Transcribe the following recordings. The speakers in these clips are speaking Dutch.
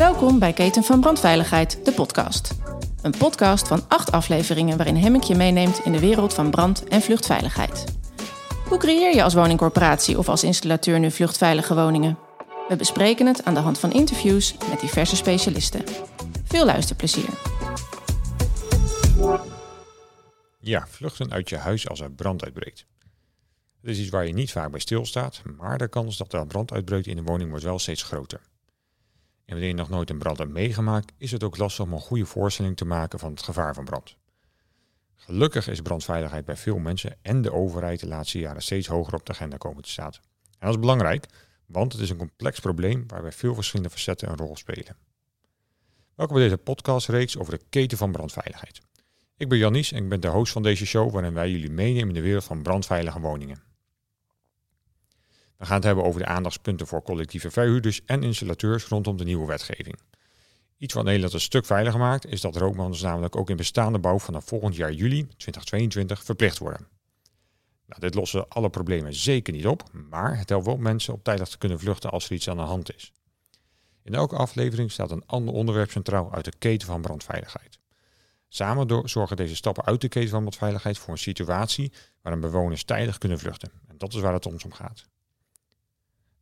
Welkom bij Keten van Brandveiligheid, de podcast. Een podcast van acht afleveringen waarin Hemmink je meeneemt in de wereld van brand- en vluchtveiligheid. Hoe creëer je als woningcorporatie of als installateur nu vluchtveilige woningen? We bespreken het aan de hand van interviews met diverse specialisten. Veel luisterplezier. Ja, vluchten uit je huis als er brand uitbreekt. Het is iets waar je niet vaak bij stilstaat, maar de kans dat er brand uitbreekt in de woning wordt wel steeds groter. En wanneer je nog nooit een brand hebt meegemaakt, is het ook lastig om een goede voorstelling te maken van het gevaar van brand. Gelukkig is brandveiligheid bij veel mensen en de overheid de laatste jaren steeds hoger op de agenda komen te staan. En dat is belangrijk, want het is een complex probleem waarbij veel verschillende facetten een rol spelen. Welkom bij deze podcastreeks over de keten van brandveiligheid. Ik ben Jannies en ik ben de host van deze show waarin wij jullie meenemen in de wereld van brandveilige woningen. We gaan het hebben over de aandachtspunten voor collectieve verhuurders en installateurs rondom de nieuwe wetgeving. Iets wat Nederland een stuk veiliger maakt, is dat rookmandels namelijk ook in bestaande bouw vanaf volgend jaar juli 2022 verplicht worden. Nou, dit lossen alle problemen zeker niet op, maar het helpt wel mensen op tijdig te kunnen vluchten als er iets aan de hand is. In elke aflevering staat een ander onderwerp centraal uit de keten van brandveiligheid. Samen zorgen deze stappen uit de keten van brandveiligheid voor een situatie waarin bewoners tijdig kunnen vluchten. En dat is waar het ons om gaat.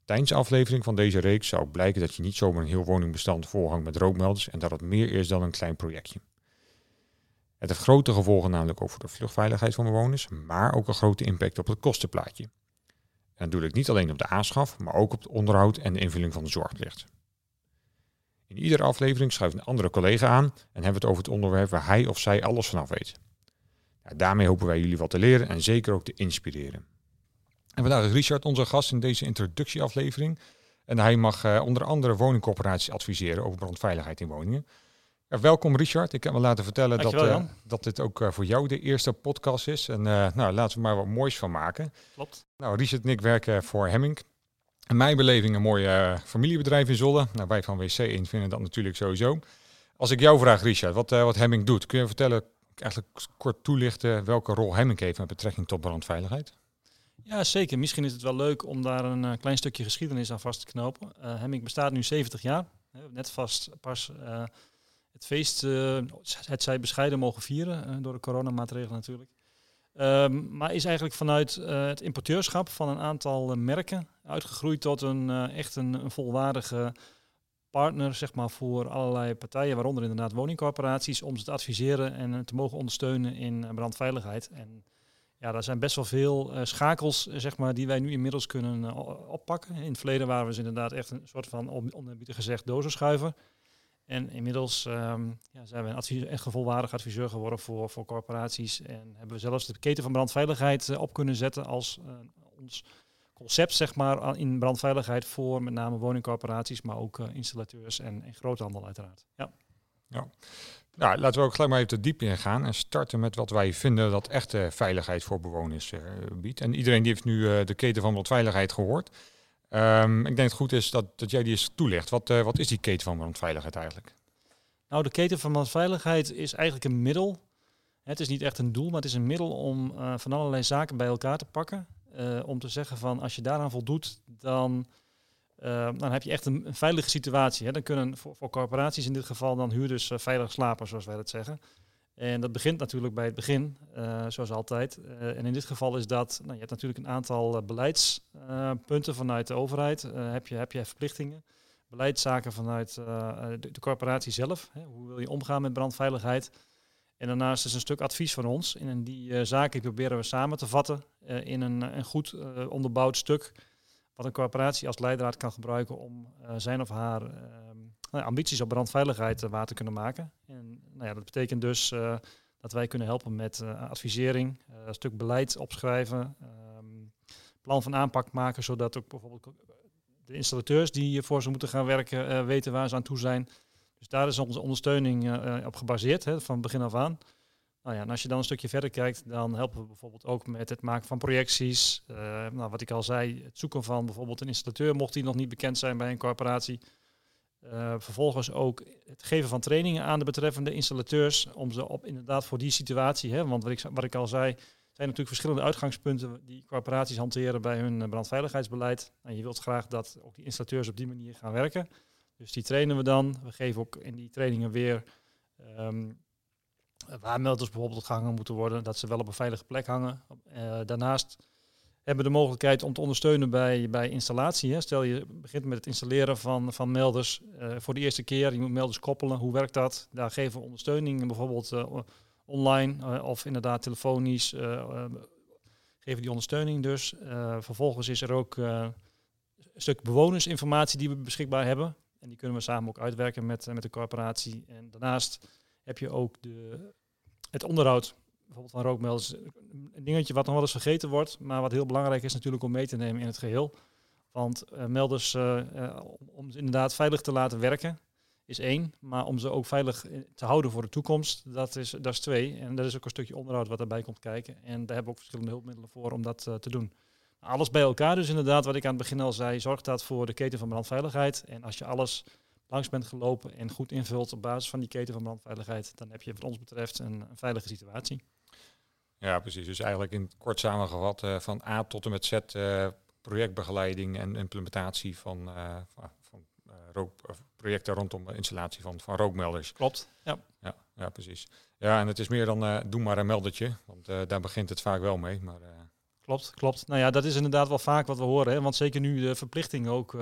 Tijdens de aflevering van deze reeks zou blijken dat je niet zomaar een heel woningbestand volhangt met rookmelders en dat het meer is dan een klein projectje. Het heeft grote gevolgen namelijk over de vluchtveiligheid van bewoners, maar ook een grote impact op het kostenplaatje. En ik niet alleen op de aanschaf, maar ook op het onderhoud en de invulling van de zorgplicht. In iedere aflevering schuift een andere collega aan en hebben het over het onderwerp waar hij of zij alles vanaf weet. Ja, daarmee hopen wij jullie wat te leren en zeker ook te inspireren. En vandaag is Richard onze gast in deze introductieaflevering. En hij mag uh, onder andere woningcorporaties adviseren over brandveiligheid in woningen. Welkom Richard. Ik heb me laten vertellen dat, uh, dat dit ook uh, voor jou de eerste podcast is. En nou, laten we maar wat moois van maken. Klopt. Nou, Richard en ik werken voor Hemming. In mijn beleving een mooi familiebedrijf in Zolle. Nou, wij van WC1 vinden dat natuurlijk sowieso. Als ik jou vraag, Richard, wat, wat Hemming doet, kun je vertellen, eigenlijk kort toelichten welke rol Hemming heeft met betrekking tot brandveiligheid? Ja, zeker. Misschien is het wel leuk om daar een uh, klein stukje geschiedenis aan vast te knopen. Uh, Hemming bestaat nu 70 jaar. Net vast pas uh, het feest, het zij bescheiden mogen vieren, door de coronamaatregelen natuurlijk. Um, maar is eigenlijk vanuit het importeurschap van een aantal merken uitgegroeid tot een echt een, een, volwaardige partner zeg maar, voor allerlei partijen, waaronder inderdaad woningcorporaties, om ze te adviseren en te mogen ondersteunen in brandveiligheid. En ja, daar zijn best wel veel uh, schakels zeg maar, die wij nu inmiddels kunnen uh, oppakken. In het verleden waren we dus inderdaad echt een soort van, onerbiedig gezegd, dozenschuiver. En inmiddels um, ja, zijn we een advies, echt een adviseur geworden voor, voor corporaties. En hebben we zelfs de keten van brandveiligheid op kunnen zetten als ons concept zeg maar, in brandveiligheid voor met name woningcorporaties, maar ook installateurs en, en groothandel uiteraard. Ja. ja. Nou, laten we ook gelijk maar even te diep in gaan en starten met wat wij vinden dat echte veiligheid voor bewoners uh, biedt. En iedereen die heeft nu uh, de keten van brandveiligheid gehoord. Um, ik denk dat het goed is dat, dat jij die eens toelicht. Wat, wat is die keten van brandveiligheid eigenlijk? Nou, de keten van brandveiligheid is eigenlijk een middel. Het is niet echt een doel, maar het is een middel om van allerlei zaken bij elkaar te pakken. om te zeggen van als je daaraan voldoet, dan uh, dan heb je echt een, veilige situatie. Hè. Dan kunnen voor, corporaties in dit geval dan huurders uh, veilig slapen, zoals wij dat zeggen. En dat begint natuurlijk bij het begin, uh, zoals altijd. en in dit geval is dat, nou, je hebt natuurlijk een aantal beleidspunten vanuit de overheid. heb, je, heb je verplichtingen, beleidszaken vanuit de, de, corporatie zelf. Hè. Hoe wil je omgaan met brandveiligheid? En daarnaast is een stuk advies van ons. En die zaken proberen we samen te vatten in een, een goed onderbouwd stuk wat een corporatie als leidraad kan gebruiken om uh, zijn of haar uh, nou, ambities op brandveiligheid uh, waar te kunnen maken. En nou ja, dat betekent dus eh, dat wij kunnen helpen met advisering, een stuk beleid opschrijven, um, plan van aanpak maken, zodat ook bijvoorbeeld de installateurs die voor ze moeten gaan werken weten waar ze aan toe zijn. Dus daar is onze ondersteuning op gebaseerd, hè, van begin af aan. Nou ja, en als je dan een stukje verder kijkt, dan helpen we bijvoorbeeld ook met het maken van projecties. Uh, nou, wat ik al zei, het zoeken van bijvoorbeeld een installateur, mocht die nog niet bekend zijn bij een corporatie. Uh, vervolgens ook het geven van trainingen aan de betreffende installateurs, om ze op inderdaad voor die situatie, hè, want wat ik, wat ik al zei, zijn natuurlijk verschillende uitgangspunten die corporaties hanteren bij hun brandveiligheidsbeleid. En je wilt graag dat ook die installateurs op die manier gaan werken. Dus die trainen we dan. We geven ook in die trainingen weer ehm, waar melders bijvoorbeeld gehangen moeten worden, dat ze wel op een veilige plek hangen. Uh, daarnaast hebben we de mogelijkheid om te ondersteunen bij, bij installatie. Hè. Stel je begint met het installeren van, van melders uh, voor de eerste keer. Je moet melders koppelen. Hoe werkt dat? Daar geven we ondersteuning, bijvoorbeeld uh, online of inderdaad telefonisch. geven die ondersteuning dus. vervolgens is er ook een stuk bewonersinformatie die we beschikbaar hebben. En die kunnen we samen ook uitwerken met, met de corporatie. En daarnaast heb je ook de, het onderhoud bijvoorbeeld van rookmelders. Een dingetje wat nog wel eens vergeten wordt, maar wat heel belangrijk is natuurlijk om mee te nemen in het geheel. Want uh, melders, uh, uh, om ze inderdaad veilig te laten werken, is één. Maar om ze ook veilig te houden voor de toekomst, dat is, dat is twee. En dat is ook een stukje onderhoud wat erbij komt kijken. En daar hebben we ook verschillende hulpmiddelen voor om dat te doen. Alles bij elkaar dus inderdaad, wat ik aan het begin al zei, zorgt dat voor de keten van brandveiligheid. En als je alles langs bent gelopen en goed invult op basis van die keten van brandveiligheid, dan heb je wat ons betreft een, een veilige situatie. Ja, precies. Dus eigenlijk in kort samengevat uh, van A tot en met Z uh, projectbegeleiding en implementatie van, uh, van rook, projecten rondom installatie van, van rookmelders. Klopt, ja. ja. Ja, precies. Ja, en het is meer dan doe maar een meldertje, want daar begint het vaak wel mee. Maar, klopt, klopt. Nou ja, dat is inderdaad wel vaak wat we horen. Hè? Want zeker nu de verplichting ook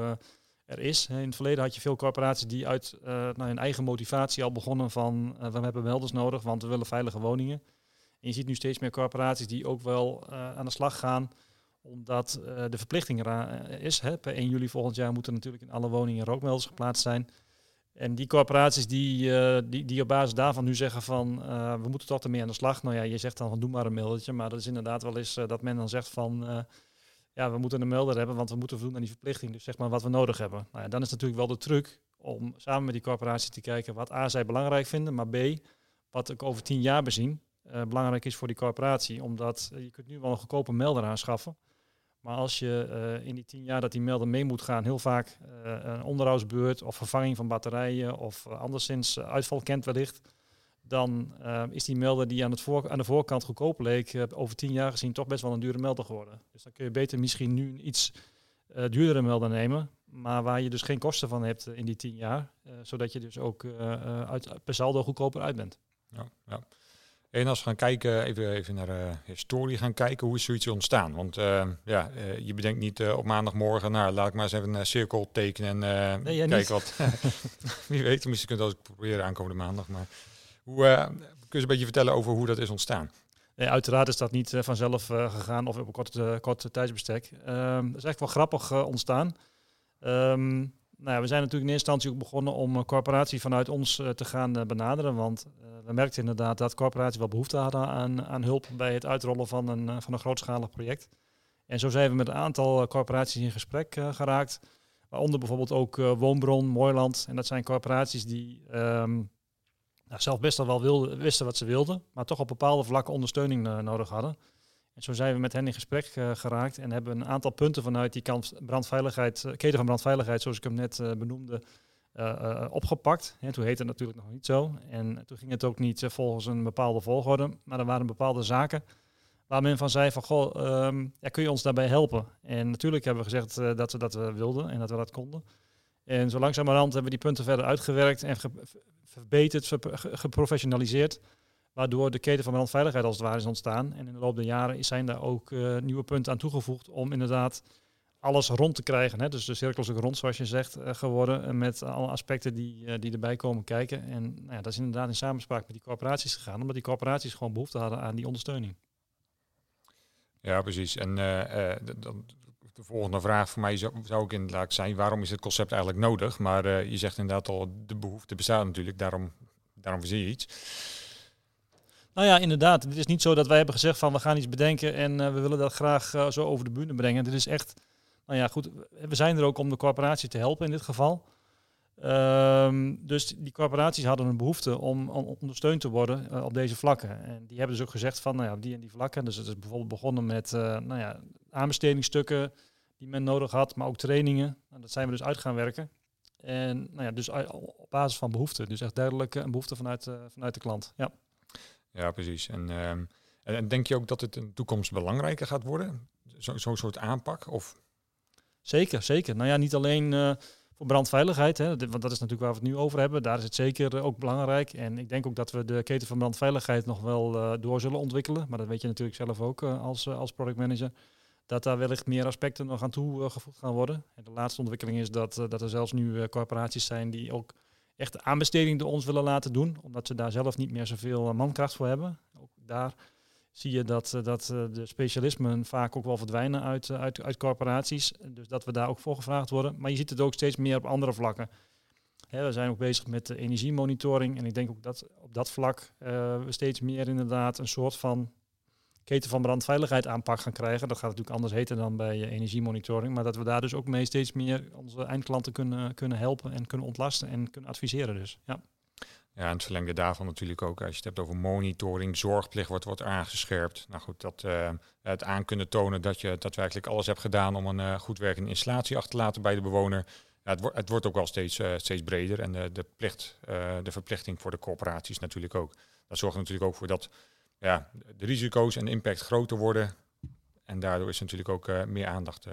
er is. In het verleden had je veel corporaties die uit nou, hun eigen motivatie al begonnen van uh, we hebben melders nodig, want we willen veilige woningen. En je ziet nu steeds meer corporaties die ook wel uh, aan de slag gaan, omdat de verplichting er is. Hè. Per 1 juli volgend jaar moeten natuurlijk in alle woningen rookmelders geplaatst zijn. En die corporaties die, die, die op basis daarvan nu zeggen van we moeten toch ermee aan de slag. Nou ja, je zegt dan van doe maar een meldertje, maar dat is inderdaad wel eens dat men dan zegt van ja, we moeten een melder hebben, want we moeten voldoen aan die verplichting. Dus zeg maar wat we nodig hebben. Nou ja, dan is natuurlijk wel de truc om samen met die corporatie te kijken wat A, zij belangrijk vinden, maar B, wat ik over tien jaar bezien uh, belangrijk is voor die corporatie. Omdat uh, je kunt nu wel een goedkope melder aanschaffen. Maar als je uh, in die tien jaar dat die melder mee moet gaan, heel vaak een onderhoudsbeurt of vervanging van batterijen of anderszins uitval kent wellicht, dan uh, is die melder die aan, het voor, aan de voorkant goedkoop leek, uh, over tien jaar gezien toch best wel een dure melder geworden. Dus dan kun je beter misschien nu een iets uh, duurdere melder nemen, maar waar je dus geen kosten van hebt in die tien jaar, zodat je dus ook uit, per saldo goedkoper uit bent. Ja, ja. En als we gaan kijken, even, even naar de historie gaan kijken, hoe is zoiets ontstaan? Want ja, je bedenkt niet op maandagmorgen, nou laat ik maar eens even een cirkel tekenen en nee, kijken wat. Wie weet, misschien kunt het ook proberen aankomende maandag, maar... Hoe, uh, kun je een beetje vertellen over hoe dat is ontstaan? Uiteraard is dat niet uh, vanzelf uh, gegaan of op een korte, korte tijdsbestek. Um, dat is echt wel grappig ontstaan. Um, nou ja, we zijn natuurlijk in eerste instantie ook begonnen om corporatie vanuit ons te gaan benaderen. Want we merkten inderdaad dat corporaties wel behoefte hadden aan, aan hulp bij het uitrollen van een, van een grootschalig project. En zo zijn we met een aantal corporaties in gesprek geraakt. Waaronder bijvoorbeeld ook Woonbron, Mooiland. En dat zijn corporaties die um, nou, zelf best wel wisten wat ze wilden, maar toch op bepaalde vlakken ondersteuning uh, nodig hadden. En zo zijn we met hen in gesprek uh, geraakt en hebben een aantal punten vanuit die kant brandveiligheid, uh, keten van brandveiligheid, zoals ik hem net benoemde, opgepakt. En toen heette het natuurlijk nog niet zo. En toen ging het ook niet volgens een bepaalde volgorde, maar er waren bepaalde zaken waar men van zei van, goh, um, ja, kun je ons daarbij helpen? En natuurlijk hebben we gezegd dat we dat wilden en dat we dat konden. En zo langzamerhand hebben we die punten verder uitgewerkt en verbeterd, geprofessionaliseerd. Waardoor de keten van brandveiligheid als het ware is ontstaan. En in de loop der jaren zijn daar ook uh, nieuwe punten aan toegevoegd om inderdaad alles rond te krijgen. Hè? Dus de cirkel is ook rond, zoals je zegt, uh, geworden. Uh, met alle aspecten die, uh, die erbij komen kijken. En nou ja, dat is inderdaad in samenspraak met die corporaties gegaan. Omdat die corporaties gewoon behoefte hadden aan die ondersteuning. Ja, precies. En dan de volgende vraag voor mij zou, zou ook inderdaad zijn, waarom is het concept eigenlijk nodig? Maar uh, je zegt inderdaad al, de behoefte bestaat natuurlijk, daarom, daarom zie je iets. Nou ja, inderdaad. Het is niet zo dat wij hebben gezegd van we gaan iets bedenken en uh, we willen dat graag uh, zo over de bühne brengen. Dit is echt, nou ja goed, we zijn er ook om de corporatie te helpen in dit geval. Um, dus die corporaties hadden een behoefte om, ondersteund te worden op deze vlakken. En die hebben dus ook gezegd van, nou ja, die en die vlakken. Dus het is bijvoorbeeld begonnen met, nou ja, aanbestedingsstukken die men nodig had, maar ook trainingen. Nou, dat zijn we dus uit gaan werken. En nou ja, dus op basis van behoeften. Dus echt duidelijk een behoefte vanuit, uh, vanuit de klant. Ja, ja precies. En, uh, en denk je ook dat het in de toekomst belangrijker gaat worden? Zo'n zo soort aanpak? Of? Zeker, zeker. Nou ja, niet alleen uh, voor brandveiligheid, hè, want dat is natuurlijk waar we het nu over hebben, daar is het zeker ook belangrijk. En ik denk ook dat we de keten van brandveiligheid nog wel door zullen ontwikkelen. Maar dat weet je natuurlijk zelf ook als, als productmanager dat daar wellicht meer aspecten nog aan toegevoegd gaan worden. En de laatste ontwikkeling is dat, dat er zelfs nu corporaties zijn die ook echt aanbesteding door ons willen laten doen, omdat ze daar zelf niet meer zoveel mankracht voor hebben. Ook daar zie je dat, eh, dat eh, de specialismen vaak ook wel verdwijnen uit, eh, uit, uit corporaties. Dus dat we daar ook voor gevraagd worden. Maar je ziet het ook steeds meer op andere vlakken. we zijn ook bezig met energiemonitoring. En ik denk ook dat op dat vlak we steeds meer inderdaad een soort van keten van brandveiligheid aanpak gaan krijgen. Dat gaat natuurlijk anders heten dan bij energiemonitoring. Maar dat we daar dus ook mee steeds meer onze eindklanten kunnen, kunnen helpen en kunnen ontlasten en kunnen adviseren. Dus ja. Ja, en het verlengde daarvan natuurlijk ook, als je het hebt over monitoring, zorgplicht wordt, wordt aangescherpt. Nou goed, dat, uh, het aan kunnen tonen dat je daadwerkelijk alles hebt gedaan om een goed werkende installatie achter te laten bij de bewoner. Het, wordt het wordt ook wel steeds, steeds breder en de, de, plicht, de verplichting voor de corporaties natuurlijk ook. Dat zorgt natuurlijk ook voor dat ja, de risico's en impact groter worden. En daardoor is natuurlijk ook meer aandacht.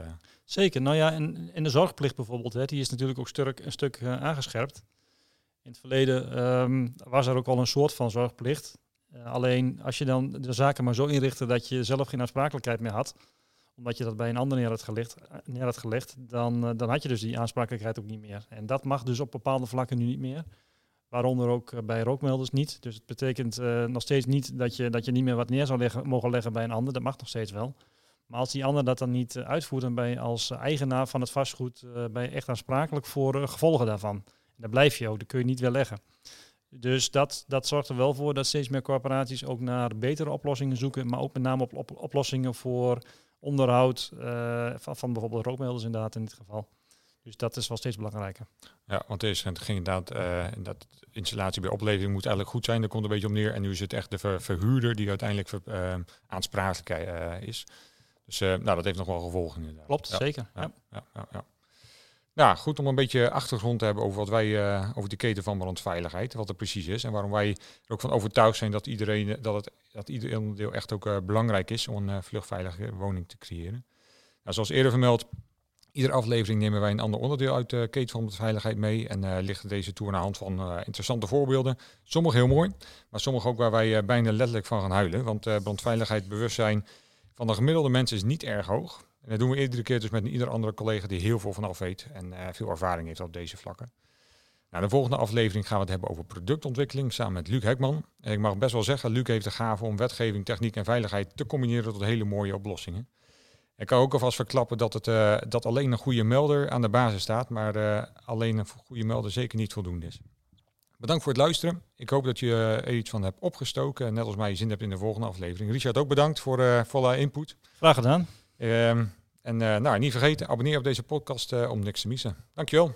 Zeker, nou ja, en, en de zorgplicht bijvoorbeeld, hè, die is natuurlijk ook stuk, een stuk aangescherpt. In het verleden um, was er ook al een soort van zorgplicht. Alleen als je dan de zaken maar zo inrichtte dat je zelf geen aansprakelijkheid meer had, omdat je dat bij een ander neer had gelegd, eh, neer had gelegd dan, dan had je dus die aansprakelijkheid ook niet meer. En dat mag dus op bepaalde vlakken nu niet meer. Waaronder ook bij rookmelders niet. Dus het betekent uh, nog steeds niet dat je, dat je niet meer wat neer zou leggen, mogen leggen bij een ander. Dat mag nog steeds wel. Maar als die ander dat dan niet uitvoert, dan ben je als eigenaar van het vastgoed ben je echt aansprakelijk voor gevolgen daarvan. Daar blijf je ook, dat kun je niet weerleggen. Dus dat, dat zorgt er wel voor dat steeds meer corporaties ook naar betere oplossingen zoeken, maar ook met name op, oplossingen voor onderhoud van, van bijvoorbeeld rookmelders inderdaad in dit geval. Dus dat is wel steeds belangrijker. Ja, want het ging inderdaad, uh, dat installatie bij oplevering moet eigenlijk goed zijn. Daar komt een beetje op neer. En nu is het echt de verhuurder die uiteindelijk ver, uh, aansprakelijk is. Dus nou, dat heeft nog wel gevolgen inderdaad. Klopt, zeker. Ja, ja. ja, nou, goed om een beetje achtergrond te hebben over wat wij over de keten van brandveiligheid, wat er precies is en waarom wij er ook van overtuigd zijn dat iedereen dat het dat ieder onderdeel echt ook belangrijk is om een vluchtveilige woning te creëren. Nou, zoals eerder vermeld, iedere aflevering nemen wij een ander onderdeel uit de keten van brandveiligheid mee en lichten deze tour naar hand van interessante voorbeelden. Sommige heel mooi, maar sommige ook waar wij bijna letterlijk van gaan huilen, want brandveiligheid bewustzijn van de gemiddelde mensen is niet erg hoog. En dat doen we iedere keer dus met ieder andere collega die heel veel vanaf weet en veel ervaring heeft op deze vlakken. Nou, de volgende aflevering gaan we het hebben over productontwikkeling samen met Luc Hekman. En ik mag best wel zeggen, Luc heeft de gave om wetgeving, techniek en veiligheid te combineren tot hele mooie oplossingen. Ik kan ook alvast verklappen dat, het, uh, dat alleen een goede melder aan de basis staat, maar uh, alleen een goede melder zeker niet voldoende is. Bedankt voor het luisteren. Ik hoop dat je er iets van hebt opgestoken. Net als mij je zin hebt in de volgende aflevering. Richard ook bedankt voor uh, volle input. Graag gedaan. Um, en nou, niet vergeten, abonneer op deze podcast om niks te missen. Dankjewel.